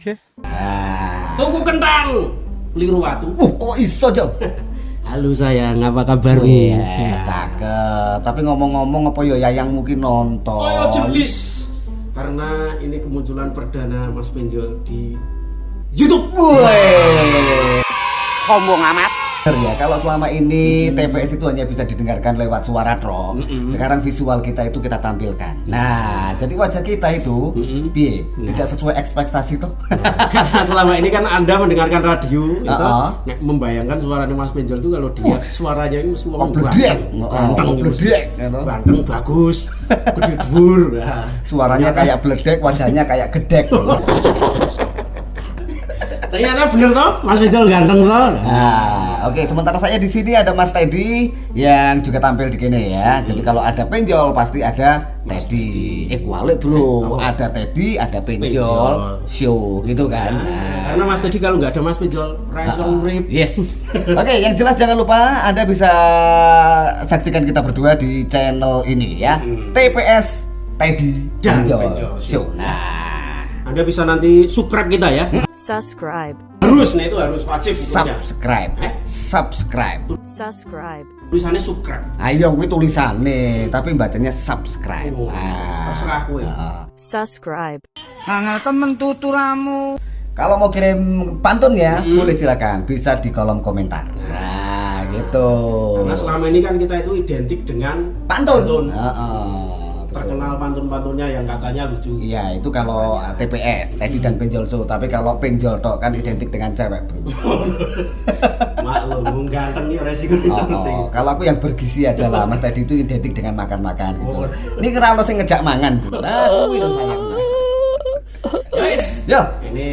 Oke. Nah. Tuku kentang liru watu. Uh, kok iso, Jo? Halo sayang, apa kabarmu? Iya, cakep. Tapi ngomong-ngomong apa ya Yayang mungkin nonton. Oh jelis. Karena ini kemunculan perdana Mas Penjol di YouTube. Woi. Sombong amat. Ya, kalau selama ini TPS itu hanya bisa didengarkan lewat suara trok. Sekarang visual kita itu kita tampilkan. Nah, jadi wajah kita itu piye? Tidak sesuai ekspektasi tuh. Karena selama ini kan Anda mendengarkan radio itu Uh-uh. nek membayangkan suaranya Mas Penjol itu kalau dia suaranya ini mesti wong bledek. ganteng, Oh, ganteng oh, bledek. Ganteng bagus, gede. Nah, Suaranya kayak bledek, wajahnya kayak gedek. Ternyata bener toh, Mas Penjol ganteng toh. Nah, oke. Sementara saya di sini ada Mas Teddy yang juga tampil di sini ya. Jadi kalau ada penjol pasti ada Teddy. Eh, kualik bro. Ada Teddy, ada penjol, Penjol. show gitu kan. Nah. Karena Mas tadi kalau nggak ada Mas Penjol, Raiso urip. Yes. Oke, yang jelas jangan lupa Anda bisa saksikan kita berdua di channel ini ya. TPS Teddy Dan Penjol Penjol Show. Nah, Anda bisa nanti subscribe kita ya. Subscribe, Harus, nah itu harus wajib hukumnya. subscribe. Eh? Subscribe. subscribe, Tulisannya subscribe. Ayo kuwi tulisannya, tapi bacanya subscribe. Oh, Ah. terserah kowe. Ah. subscribe, Kalau mau kirim pantun ya, boleh silakan. Bisa di kolom komentar. Nah, gitu. Karena selama ini kan kita itu identik dengan Pantun. Heeh. Terkenal pantun-pantunnya yang katanya lucu. Iya, itu kalau TPS, Teddy dan Penjol Show. Tapi kalau Penjol tok kan identik dengan cewek, Bro. Maklum, ganteng nih resiko Oh, oh. Kalau aku yang bergizi aja lah, Mas Teddy itu identik dengan makan-makan gitu. Oh. Ini kira lo sing ngejak mangan, Bro. Nah, kuwi lho sayang. Guys, Yo. ini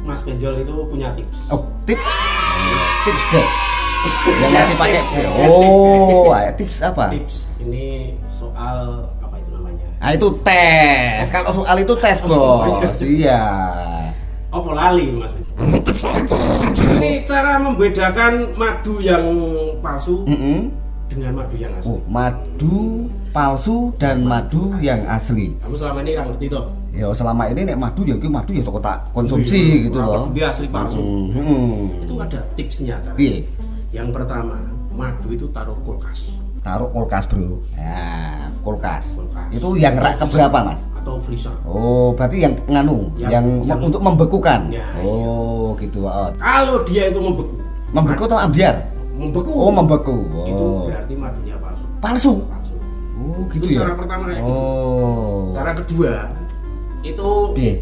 Mas Penjol itu punya tips. Oh, tips. Tips deh. Yang masih pakai Oh, tips apa? Tips ini soal itu? Nah, itu tes. Kalau soal itu tes, Bos. Iya. Apa lali Mas? Ini cara membedakan madu yang palsu Mm-mm. dengan madu yang asli. Oh, madu palsu dan madu yang asli. Kamu selama ini nggak ngerti toh? Ya selama ini nek madu ya iki madu ya sok tak konsumsi gitu Ora loh. peduli asli palsu. Hmm. Itu ada tipsnya cara. Piye? Yang pertama, madu itu taruh kulkas Taruh kulkas, Bro. Nah, kulkas. Kulkas. Itu yang rak keberapa. Mas? Atau freezer. Oh, berarti yang nganu, Yang- yang, yang- untuk membekukan. Ya, oh, gitu. Oh. Kalau dia itu membeku, Membeku atau ambiar? membeku. Oh, membeku. Itu Oh. berarti madunya palsu. Palsu. Palsu. Oh, gitu Itu ya. cara pertama kayak gitu. oh. Cara kedua itu Piye?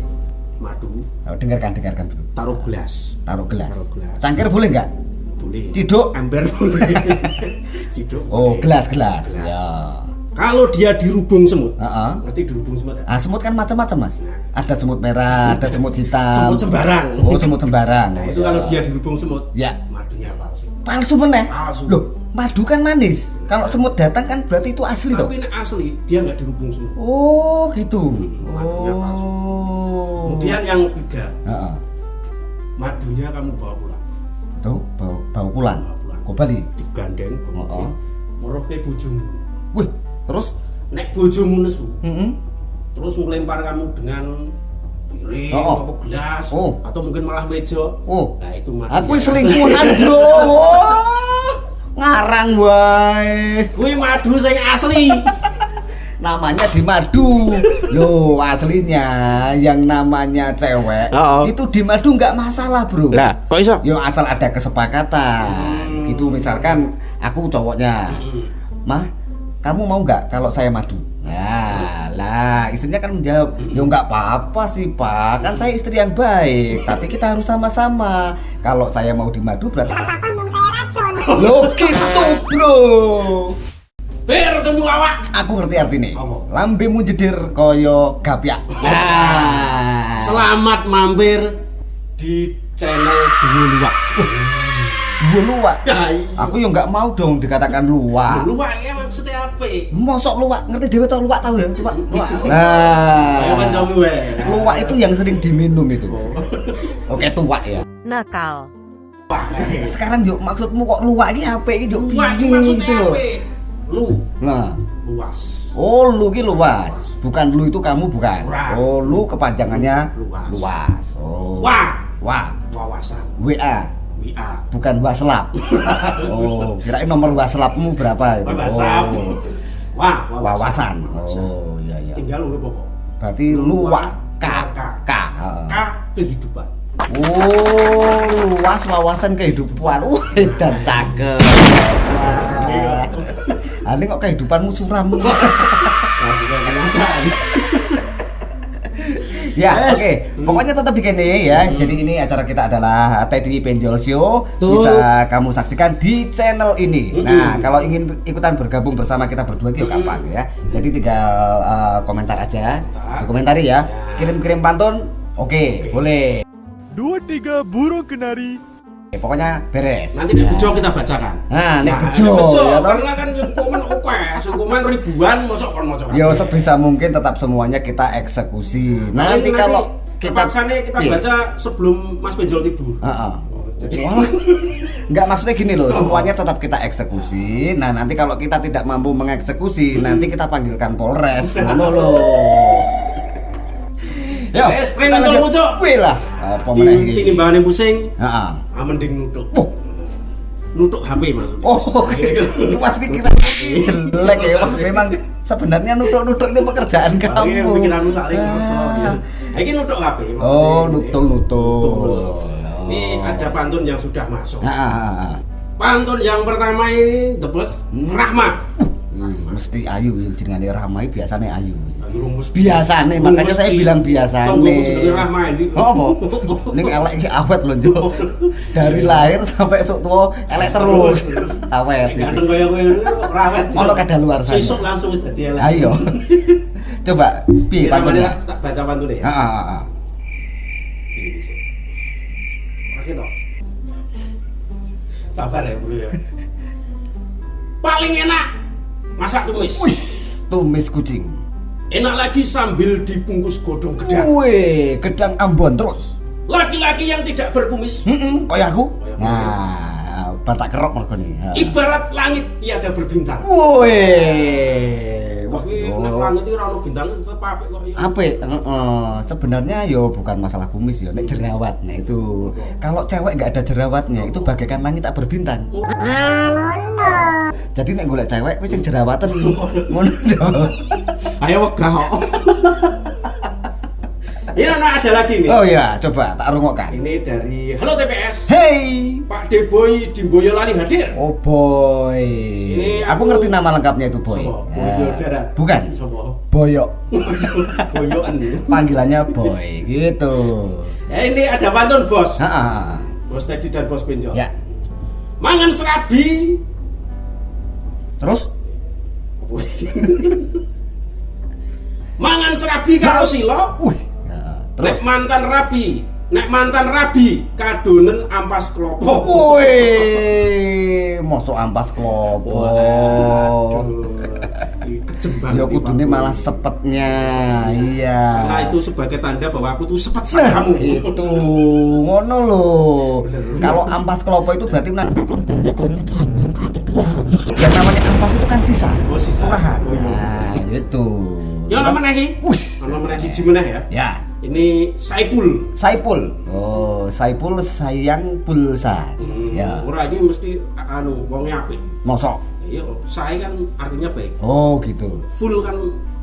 madu Oh, dengarkan, dengarkan, Bro. taruh gelas. Taruh gelas. Taruh gelas. Cangkir boleh nggak? Boleh. Ciduk? Ember boleh. Ciduk. Oh, boleh. gelas, gelas. Gelas. Ya. Kalau dia dirubung semut. Heeh. Ngerti dirubung semut? Ah, semut kan macam-macam, Mas. Ada semut merah, ada semut hitam. Semut sembarang. Oh, semut sembarang. Nah, Oh, itu ya. kalau dia dirubung semut, Ya. madunya palsu. palsu meneh. Palsu. Loh, madu kan manis. Kalau semut datang kan berarti itu asli toh. Tapi ini asli, dia nggak dirubung semut. Oh, gitu. madunya palsu. Oh. Kemudian yang ketiga, Heeh. madunya kamu bawa pulang. Tuh, bau bau pulang. Kok bali? Digandeng, Oh, oh. Meroh ke bojomu. Wih, terus Nek bojomu nesu, heeh. terus ngelempar kamu dengan piring Oh, apa gelas Oh. atau mungkin malah meja. Oh. Nah, itu madunya. Aku selingkuhan, Bro. Ngarang wae. Kuwi madu sing asli. Namanya di madu loh aslinya yang namanya cewek Oh, oh. itu di madu nggak masalah bro Lah, kok iso? yo asal ada kesepakatan Hmm. gitu misalkan aku cowoknya mah kamu mau nggak kalau saya madu Nah, lah istrinya kan menjawab, Hmm. ya nggak apa-apa sih pak, kan saya istri yang baik, tapi kita harus sama-sama. Kalau saya mau di madu berarti Loh gitu bro. Bir temu lawak. Aku ngerti artinya. Lambemu jedir koyo gapyak. Nah. Selamat mampir di channel Dulu Luwak. Dua luwak. Ya, iya. Aku yang nggak mau dong dikatakan luwak. Luwak ya maksudnya apa? Mosok luwak, ngerti dewe tau luwak tahu ya? Luwak. Luwak. Ayo Nah. kancamu wae. Luwak itu yang sering diminum itu. Oh. Oke, tuwak ya. nakal, Sekarang yuk maksudmu kok luwak ini apa ini yuk Luwak maksudnya apa? Lu Nah, luas. Oh, lu ki luas. Bukan lu itu kamu bukan. Oh, lu kepanjangannya Luas. luas. Oh. Wah, Wah. wawasan. WA. WA. Bukan waslap. oh, kirain nomor waslapmu berapa itu? Oh. Wah, Wawasan. Wawasan. Oh, iya iya. Tinggal lu apa? Berarti luak K. K. K. heeh. K kehidupan. Oh, luas wawasan kehidupan. Wah, dan cakep. Wah. Ah, Ini kok kehidupanmu suram. Maksudnya kenyataan. ya, Yes. oke. Pokoknya tetap begini ya. Jadi ini acara kita adalah Teddy Penjol Show. Tuh. Bisa kamu saksikan di channel ini. Nah, kalau ingin ikutan bergabung bersama kita berdua itu kapan ya? Jadi tinggal eh, komentar aja. Komentar. Dikomentari ya. Ya. Kirim-kirim pantun. Oke, boleh. Dua tiga burung kenari Oke, pokoknya beres. Nanti nek Ya. bejo kita bacakan. Nah, nek bejo, nek bejo, ya karena kan komen oke, hukuman ribuan mosok kon maca. Yo sebisa mungkin tetap semuanya kita eksekusi. Nanti, kalau kita kita kita Iya. baca sebelum Mas Benjol tidur. Heeh. Jadi Walah. Enggak maksudnya gini loh, semuanya tetap kita eksekusi. Nah, nanti kalau kita tidak mampu mengeksekusi, nanti kita panggilkan Polres. Ngono loh. Wes, kita preman lanjut. tolong, Cok. Wih lah, apa meneh iki? Tinimbangane pusing, Heeh. ah mending nutuk. Nutuk HP maksudnya. Oh, pas pikiran ini jelek ya. Memang sebenarnya nutuk-nutuk itu pekerjaan Oke, kamu. pikiranmu saling Ah. kosong. ya. Nah, Ini nutuk HP maksudnya. Oh, nutul-nutul. Nutul. Ini Oh. ada pantun yang sudah masuk. Ah, ah, ah. Pantun yang pertama ini The Bus Hmm. Rahmat. Mesti ayu jenenge Rahmai biasane ayu. Rumus Biasane, makanya saya bilang biasane. Tunggu jenenge Rahmat ini. Oh, apa? Ning elek iki awet lho, Juk. Dari lahir sampai esuk tua elek terus. Awet. Ganteng kaya kowe rawet. Ono kadaluar sana. Sesuk langsung wis dadi elek. Ayo. Coba piye Ini namanya pantunnya? tak baca pantune ya. Heeh, heeh, heeh. Ini sih. Oke toh. Sabar ya, Bro ya. Paling enak masak tumis. Wih, tumis kucing. Enak lagi sambil dibungkus godong gedang. Wih, gedang Ambon terus. Laki-laki yang tidak berkumis Heeh, kaya aku. Kaya aku. Nah, batak kerok mergo ibarat langit tiada berbintang. Wih. Tapi nek langit itu ora ono bintang tetep apik kok ya. apa heeh sebenarnya yo bukan masalah kumis yo nek jerawat nah itu kalau cewek nggak ada jerawatnya itu bagaikan langit tak berbintang Oh. jadi nek golek cewek wis sing jerawatan ngono. Ayo wegah kok. Ini anak ada lagi nih. oh ya coba tak rungokkan Ini dari Halo TPS. hey Pak Deboy di Boyolali hadir. oh boy Ini aku aku- ngerti nama lengkapnya itu boy Sopo? Ya. Boyo darat. bukan Sopo? boyok Boyoan nih. panggilannya boy gitu Ya ini ada pantun bos. Ah, ah. Bos Teddy dan Bos Benjol. ya Mangan serabi. terus Mangan serabi karo silo. wih ya, terus Nek mantan rabi. Nek mantan rabi kadonen ampas kelopo. Woi, mosok ampas klopo. Waduh. Ih, Kejem banget. Ya ini, kudune malah sepetnya. Iya. Karena itu sebagai tanda bahwa aku tuh sepet Nah, sama kamu. itu ngono loh. Kalau ampas klopo itu berarti nah, yang namanya ampas itu kan sisa. Oh, sisa. Curahan. Oh, iya. Nah, itu. Ya nama iki. Wus. Nama meneh siji meneh ya. Ya, Ini Saipul. Saipul. Oh, Saipul sayang pulsa. Hmm, Ya. Ora iki mesti anu wonge apik. Mosok. Iya, saya kan artinya baik. Oh, gitu. Full kan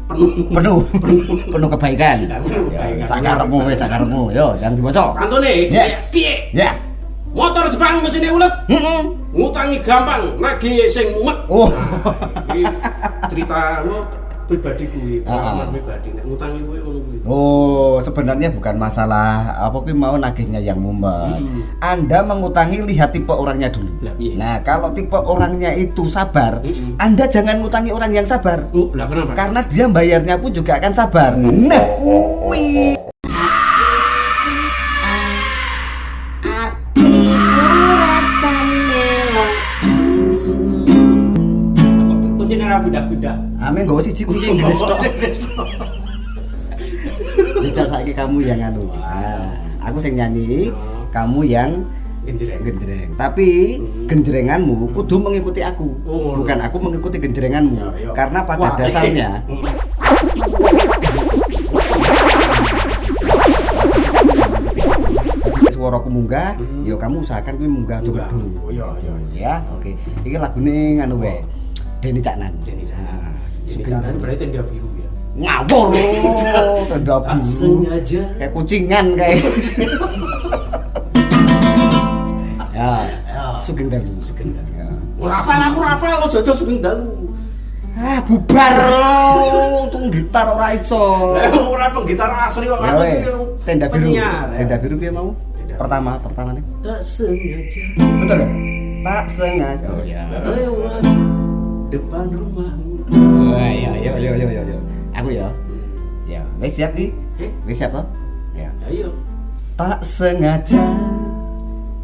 penuh. penuh penuh kebaikan Ya, penuh ya, sakarepmu wis sakarepmu yo jangan diboco Antone, Yes. piye? ya Motor Jepang mesinnya ulet, Heeh. ngutangi gampang, nagih sing mumet. Oh. Nah, cerita lo pribadi kuwi, pengalaman Ah. pribadi. Nek ngutangi kuwi ngono kuwi. oh sebenarnya bukan masalah apa kuwi mau nagihnya yang mumet Hmm. anda mengutangi lihat tipe orangnya dulu Lah, iya. nah kalau tipe orangnya itu sabar Mm-mm. anda jangan ngutangi orang yang sabar Oh, lah kenapa? karena dia bayarnya pun juga akan sabar nah kuwi siji kunci Inggris tok. Dijal saiki kamu yang anu. Ah, aku sing nyanyi, kamu yang genjreng. genjreng. Tapi genjrenganmu kudu mengikuti aku. Oh. Bukan aku mengikuti genjrenganmu. Ya, ya. Karena pada Wah, dasarnya suaraku munggah, ya kamu usahakan kuwi munggah coba dulu. Oh, iya, iya. Ya, oke. Iki lagune nganu wae. Deni Caknan. Deni Caknan. Nah, Ini sana berarti tenda biru ya. ngawur tenda biru. sengaja. kayak kucingan kayak. Ya. Sugeng dalu Sugeng Dalu. ya. Rapal aku rapal. Lo jojo sugeng dalu. ah bubar. Tung gitar ora iso. Ora penggitar asli kok ya aku wes. Iki tenda biru. Ya. tenda biru piye mau? Pertama pertama nih. Tak sengaja. Betul ya? Tak sengaja. Oh ya lewat depan rumahmu. Wah, ya ya ya ya ya ya. aku ya ya wes siap sih Eh? wes siap toh ya Ayo. Tak sengaja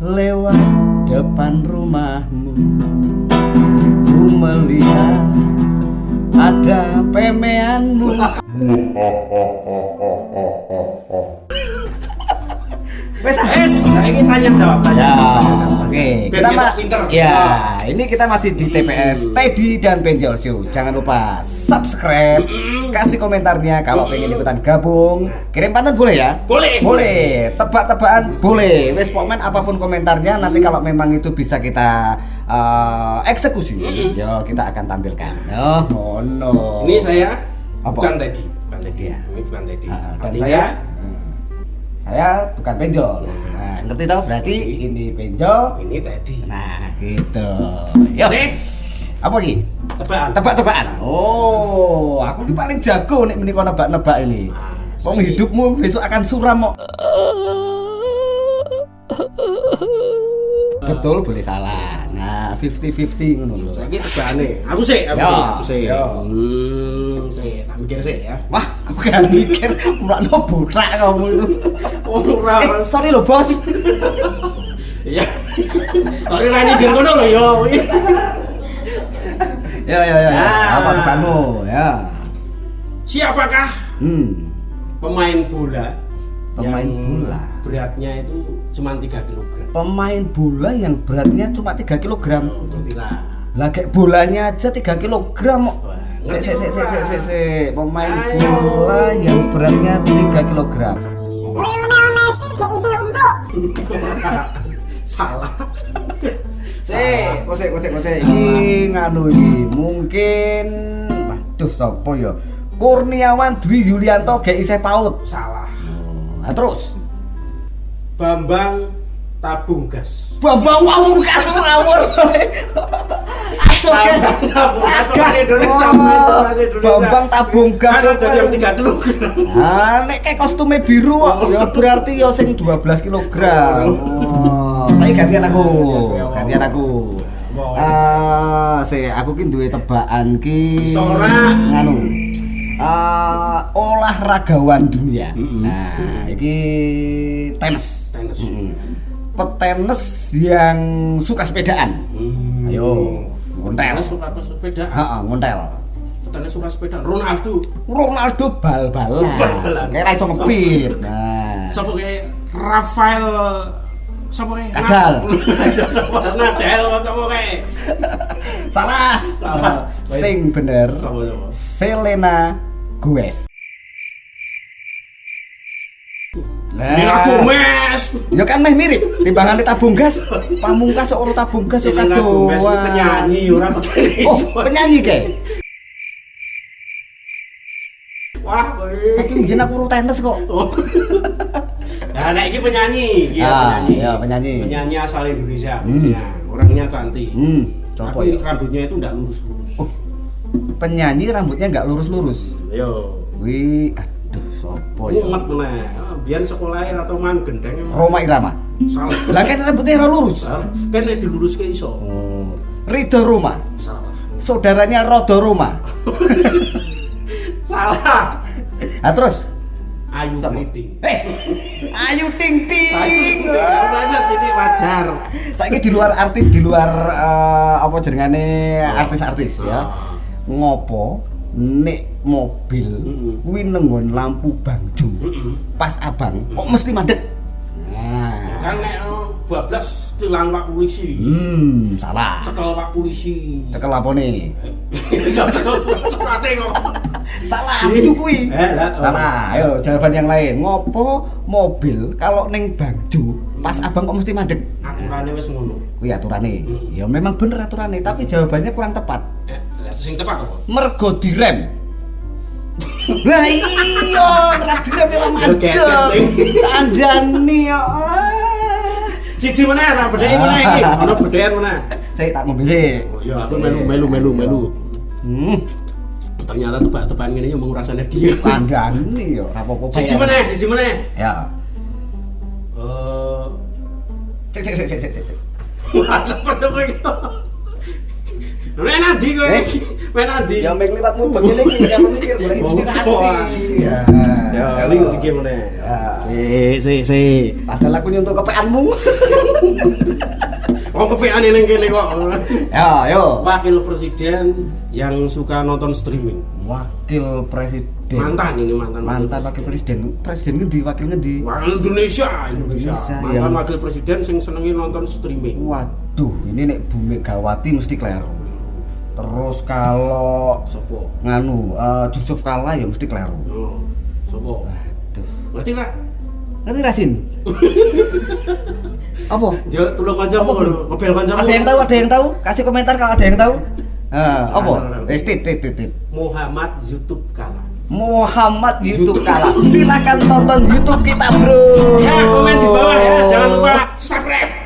lewat depan rumahmu Ku melihat ada pemeanmu Wes. Es, nah ini tanya jawab tanya Ya, oke. Biar Kita kita ma- pinter. Ya, ini kita masih di TPS Teddy dan Benjol Show. Jangan lupa subscribe, kasih komentarnya kalau pengen ikutan gabung. Kirim pantun boleh ya? Boleh. Boleh. Tebak-tebakan boleh. Wes pokoknya apa pun komentarnya nanti kalau memang itu bisa kita eh, eksekusi, ya kita akan tampilkan. Oh, oh no. Ini saya Apa? bukan tadi, bukan tadi. Iya. Ini bukan. Ah, dan Artinya saya saya bukan benjol. Nah, ngerti tau? Berarti ini benjol, ini tadi. Nah, gitu. Yuk. Apa lagi? Tebakan. Tebak-tebakan. Oh, aku ini paling jago nih menika nebak-nebak ini. Ah, Wong hidupmu besok akan suram kok. Betul boleh salah. Nah, 50-50 ngono lho. Saiki tebakane. Aku sih, aku sih, aku sih. Ya. Hmm, sih, tak mikir sih ya. Wah, aku kan mikir mulakno botak kamu itu. Ora. Eh, sorry lo, Bos. Iya. Ora nani dir kono lho yo. Ya, ya, ya. ya. Ah. Apa tebakanmu? Ya. Siapakah Hmm. pemain bola Pemain yang bola. beratnya itu cuma 3 kg? Pemain bola yang beratnya cuma 3 kg. Oh, Tertira. Lah kayak bolanya aja 3 kg kok. Sik sik sik sik sik sik sik. Pemain bola yang beratnya 3 kg. Salah. Sik, kosek kosek kosek. Iki nganu iki. Mungkin waduh sapa ya? Kurniawan Dwi Yulianto gak isih paut. Salah. Nah, terus Bambang tabung gas. Bambang Pamungkas ngawur. Tabung gas pemain Indonesia. Pemain Indonesia. Bambang tabung gas. Kan ada yang 3 kg. Nek kayak kostumnya biru kok, ya berarti ya sing 12 kg. Oh, saya gantian aku. Gantian aku. Ah, saya aku ki duwe tebakan ki Sora. nganu. Ah, olahragawan dunia. Nah, iki tenis. Tenis. Mm-mm. Petenis yang suka sepedaan. Hmm. Ayo, ngontel. Suka apa sepeda? Heeh, ngontel. Tenis suka sepeda. Ronaldo. Ronaldo bal-balan. Kayak ra iso ngepit. Nah. Siapa kayak Rafael Siapa kayak Kadal. Nadal siapa kayak Salah. Salah. Sing bener. Siapa siapa Selena Gomez. Selena Gomez Ya kan meh mirip timbangan tabung gas. Pamungkas ora tabung gas Gomez itu penyanyi petenis Oh, penyanyi kayak. Wah Tapi mungkin aku tenis kok. Oh. Nah, nah ini penyanyi, iya Ah, penyanyi. iya, penyanyi. Penyanyi asal Indonesia. Hmm. Ya, orangnya cantik. Hmm, coba Tapi ya. rambutnya itu enggak lurus-lurus. Oh. Penyanyi rambutnya nggak lurus-lurus. Yo. Wih, aduh, sopo ya? Mumet meneh. Ah, Biar sekolah atau man gendeng. Roma Irama. Salah. Lah kan rambutnya ora lurus. Kan nek diluruske iso. Oh. Rido Roma. Salah. Saudaranya Rodo Roma. Salah. Nah, terus Ayu? Kriting. Eh, Ayu Ting Ting. Ayu sini wajar. Saiki di luar artis, di luar eh, apa jenengane artis-artis ya. Ngopo nek mobil kuwi nenggon lampu bangju. Pas abang kok mesti mandek. Nah, Kan nek oh, bablas tilang Pak polisi. Hmm, salah. Cekel Pak polisi. Cekel apa nih? Bisa cekel ceklate kok. Salah, itu kui. Eh, oh. Salah. Ayo jawaban yang lain. Ngopo mobil kalau neng Bangju pas abang kok mesti madeg? Aturane wis ngono. Kuwi aturane. Hmm. Ya memang bener aturane, tapi jawabannya kurang tepat. Sing tepat apa? Mergo direm. Lah iya, ora direm ya Ya, ketek, madeg. sing. Andani ya. Siji meneh ra bedheki meneh iki. Ono bedhekan meneh. Saya tak mobil sih. Oh ya aku melu melu melu melu. Hmm, Ternyata tebak-tebakan ngene yang menguras energi. andani ya, apa-apa. Siji meneh, siji meneh. Ya. Eh, Cek cek cek cek cek. cek. wah cepet apa iki? Men andi kowe iki? Men andi? Ya mek liwat mubeng iki yang mikir boleh inspirasi. Ya. Ya, Ya. iki meneh. Ya. Si, si, si. Padahal aku nyuntuk kepeanmu. Oh, kepean ning kene kok. ya, yo. Wakil presiden yang suka nonton streaming. Wakil presiden. Mantan ini mantan. Mantan wakil presiden. Presiden ngendi? Wakil ngendi? Wakil Indonesia, Indonesia. Indonesia, Mantan yang- wakil presiden sing senengi nonton streaming. Waduh, ini nek Bu Megawati mesti kleru. Terus kalau Sopo? nganu eh, Yusuf Kala ya mesti kleru. Oh, sopo? Waduh. Ngerti lah? Ngerti Rasin? Apa? Tulung kancamu Apa, ngono. Ngepel kancamu. Ada yang tahu? Ada yang tahu? Kasih komentar kalau ada yang tahu. Ah, apa? Ada, ada, ada. Eh, tit, tit, tit. Muhammad YouTube Kala. Muhammad YouTube kalah. Silakan tonton YouTube kita, Bro. Ya, komen di bawah ya. Jangan lupa subscribe.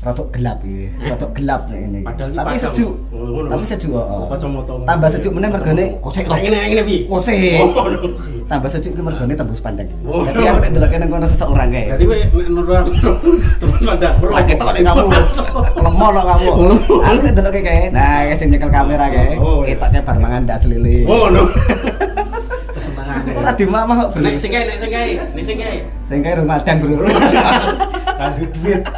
Rotok gelap ini, rotok gelap nih ini. Padahal Tapi sejuk. Oh. Tapi sejuk. oh. Kacamata. Tambah sejuk meneh mergane kosek loh. ngene ngene pi. Kosek. Oh. Tambah sejuk ki mergane tembus pandang. Oh. Jadi aku nek ndelok nang kono seseorang kae. Berarti kowe nek nurut aku terus pandang. Bro. Pakai tok nek kamu. Lemah lo kamu. Aku nek ndelok kae. Nah, sing nyekel kamera. Oh, iya. Ketoknya bar mangan ndak selili. Oh, no. Kesenengane. Ora dimamah kok, Bro. Nek sing kae, sing kae, nek sing kae. Sing kae Ramadan, Bro. Aduh duit.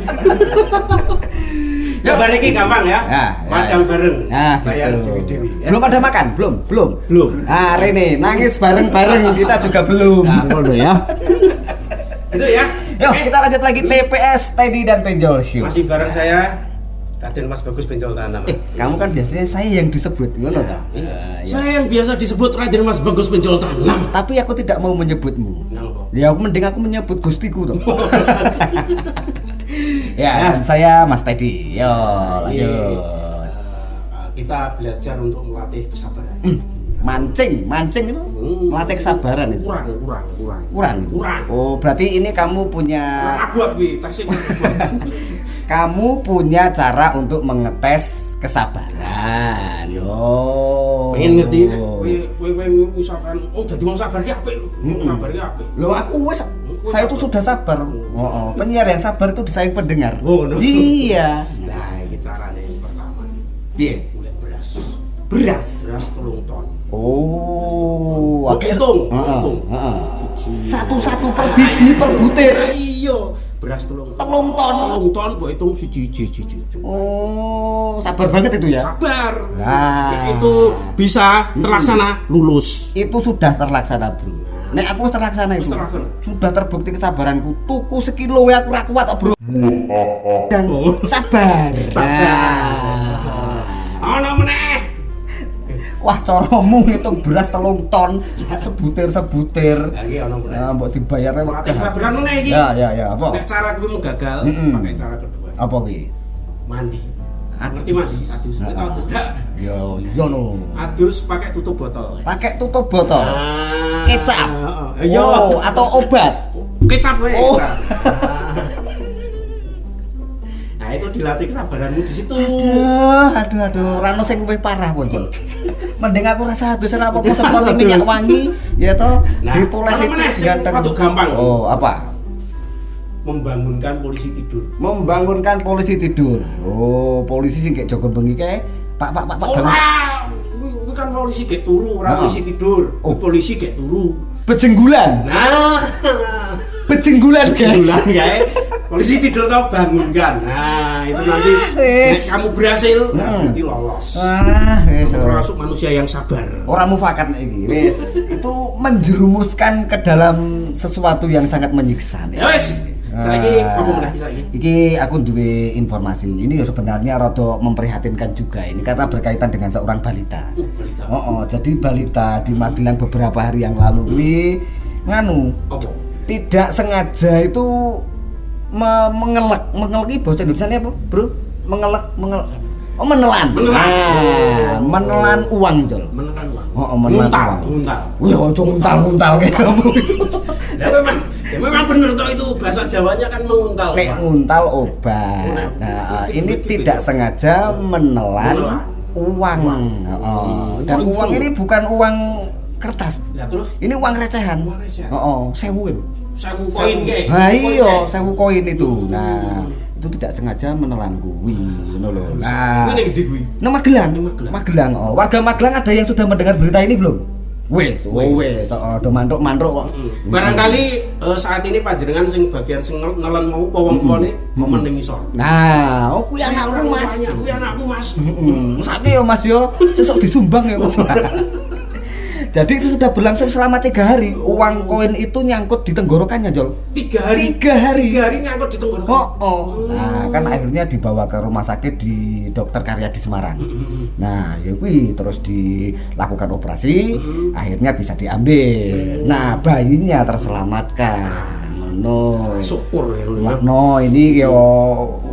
Ya bareng iki gampang ya. Ya, ya, Madang ya. bareng. Nah, bayar gitu. dewi-dewi. Belum ada makan? Belum, belum. Belum. Nah, Rene, nangis bareng-bareng kita juga belum. Nah, ngono ya. Itu ya. Yuk, Oke. kita lanjut lagi TPS Teddy dan Penjol Show. Masih bareng saya Raden Mas Bagus Penjol Tanam. Eh, kamu kan biasanya saya yang disebut, ngono ta? Iya. Ah, iya. Saya yang biasa disebut Raden Mas Bagus Penjol Tanam. Tapi aku tidak mau menyebutmu. Ya, aku mending aku menyebut gustiku tuh. ya, Ya. dan saya Mas Teddy. Yo, lanjut. Eh, kita belajar untuk melatih kesabaran. Hmm, mancing, mancing itu Hmm. melatih kesabaran itu. Kurang, kurang, kurang. Kurang. Kurang. Oh, berarti ini kamu punya Kurang wi, abot. Kamu punya cara untuk mengetes kesabaran. Yo. Pengen ngerti kowe kowe kowe misalkan oh dadi wong sabar ki apik lho. Sabar ki apik. Loh aku wes saya itu sudah sabar. Oh, oh. penyiar yang sabar itu disayang pendengar. Oh, no. Iya. Nah, iki carane yang pertama. Piye? Golek beras. Beras. Beras telung ton. Oh, Mbok hitung, hitung. Satu-satu per biji per butir. Iya, beras telung ton. Telung ton. Telung ton mbok hitung siji siji siji. Oh, sabar banget itu ya. Sabar. Nah. Nek itu bisa terlaksana lulus. Itu sudah terlaksana, Bro. Nek aku terlaksana itu. terlaksana. Sudah terbukti kesabaranku. Tuku sekilo ya aku ra kuat Bro. Dan Oh. sabar. Sabar. Nah. Wah, coromu ngitung beras telung ton sebutir-sebutir. Lagi ana meneh. Nah, mbok dibayarnya Melatih wekdal. kesabaran meneh iki. Ya, ya, ya, apa? Nek cara kuwi gagal, Mm-mm. pakai cara kedua. Apa ki? Mandi. Ngerti mandi? Adus. Nek tau adus gak? Yo, yo no. Adus pakai tutup botol. Pakai tutup botol. Ah, Kecap. Iya. Oh, atau obat. Kecap. Oh. Nah, itu dilatih kesabaranmu di situ. Aduh, aduh, aduh, rano sing luwih parah poncol. Mending aku rasa adus ora apa-apa semprot Adus. minyak wangi, ya toh. Nah, dipoles itu ganteng. rada gampang. Oh, apa? Membangunkan polisi tidur. Membangunkan polisi tidur. Oh, polisi sing kayak Joko bengi kayak Pak, Pak, Pak, Pak, kuwi kuwi kan polisi gek turu, ora Heeh. polisi tidur. Oh. Polisi gek turu. Bejenggulan. Nah, Bejenggulan, guys. bulan ya. Polisi tidur tau bangunkan. Nah, itu nanti nek Wis. kamu berhasil, nah, Hmm. berarti lolos. Ah. Kamu termasuk manusia yang sabar. Orang mufakat iki, wis. Itu menjerumuskan ke dalam sesuatu yang sangat menyiksa nih. Saiki Ah. apa meneh saiki? Iki aku duwe informasi. Ini ya sebenarnya rada memprihatinkan juga ini karena berkaitan dengan seorang balita. Uh, berita. Oh, oh, jadi balita di Magelang beberapa hari yang lalu kuwi nganu Apa? tidak sengaja itu me- mengelek mengelek iki bahasa Indonesia apa bro mengelek mengelek oh menelan Menelan. Ah, menelan uang Jol Menelan uang. Oh, oh, menelan Nguntal, uang. nguntal. Wih, ojo nguntal-nguntal kayak kamu. Ya memang, ya memang bener toh itu bahasa Jawanya kan menguntal. Nek nguntal obat. Nah, ini tidak sengaja menelan Menelan. uang. Oh, dan Uang uang ini bukan uang kertas. Ya terus Ini uang recehan. Uang recehan. Oh, sewu itu. sewu koin ke. Nah, iya, sewu koin itu. Nah, itu tidak sengaja menelan kuwi, ngono lho. Nah, Kuwi ning ndi kuwi? Nang Magelang. Magelang. Magelang. Oh, warga Magelang ada yang sudah mendengar berita ini belum? Wes, oh, Wes. Oh, do mantuk-mantuk kok. Barangkali eh, saat ini panjenengan sing bagian sing nel- nelen mau wong tuane komen ning isor. Nah, oh kuwi anakku Mas. kuwi anakku Mas. Heeh. Sakit ya Mas yo, sesuk disumbang ya Mas. Jadi itu sudah berlangsung selama tiga hari. Uang koin itu nyangkut di tenggorokannya Jol. Tiga hari. Tiga hari. Tiga hari ngangkut di tenggorokan. Oh, oh. Nah, kan akhirnya dibawa ke rumah sakit di Dokter Karya di Semarang. Nah, ya terus dilakukan operasi, akhirnya bisa diambil. Nah, bayinya terselamatkan. No. Syukur ya lu ya. No, ini yo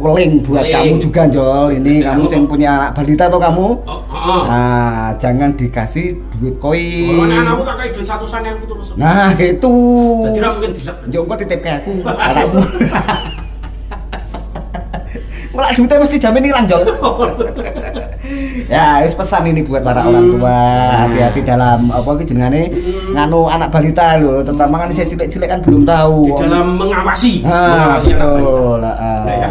link buat Link. kamu juga Jol. Ini Ya, kamu yang punya anak balita atau kamu? Oh, oh. Nah, jangan dikasih duit koin. Kalau anakmu tak kayak duit satusan yang terus. Nah, gitu. Jadi mungkin dilek. Jongko titip ke aku, anakmu. Malah duitnya mesti jamin hilang, Jol. ya, wis pesan ini buat para orang tua. Hati-hati dalam apa iki jenengane nganu anak balita lho, terutama kan saya cilik-cilik kan belum tahu. Di dalam mengawasi, Ah, mengawasi anak balita. betul. Ah, Nah, ya. ya.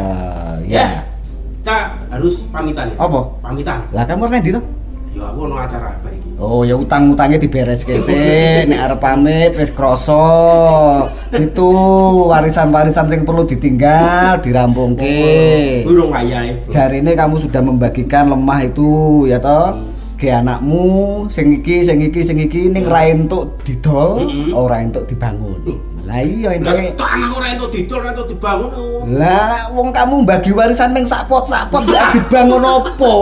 Ya. Kita harus pamitan ya. Apa? Pamitan. Lah kamu rendi tuh? Ya aku ono acara bar iki. Oh ya utang-utangnya diberes kese, nek arep pamit wis krasa. Itu warisan-warisan sing perlu ditinggal dirampungke. Kuwi urung wayahe. Jarine kamu sudah membagikan lemah itu ya toh. Ke anakmu sing iki sing iki sing iki ning ra entuk didol, ora entuk dibangun. Lah iya Lah entuk anak ora entuk didol, ora entuk dibangun. oh. lah wong kamu bagi warisan ning sapot-sapot lah dibangun opo?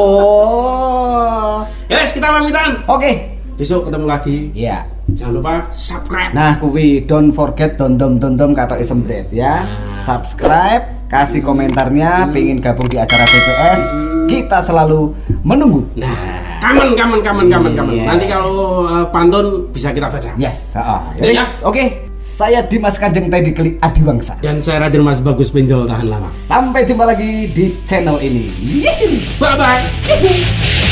Wes kita pamitan. Oke. Besok ketemu lagi. Iya. Jangan lupa subscribe. Nah, kuwi don't forget dondom dondom kata isembret ya. Subscribe, kasih komentarnya, pengen gabung di acara TPS, kita selalu menunggu. Nah, kamen kamen kamen kamen kamen. Iya. Nanti kalau eh, pantun bisa kita baca. Yes, heeh. Itu ya. Yes, Oke, saya Dimas Kanjeng Teddy Keli Adiwangsa. Dan saya Raden Mas Bagus Benjol tahan lama. Sampai jumpa lagi di channel ini. Yeay. Bye bye.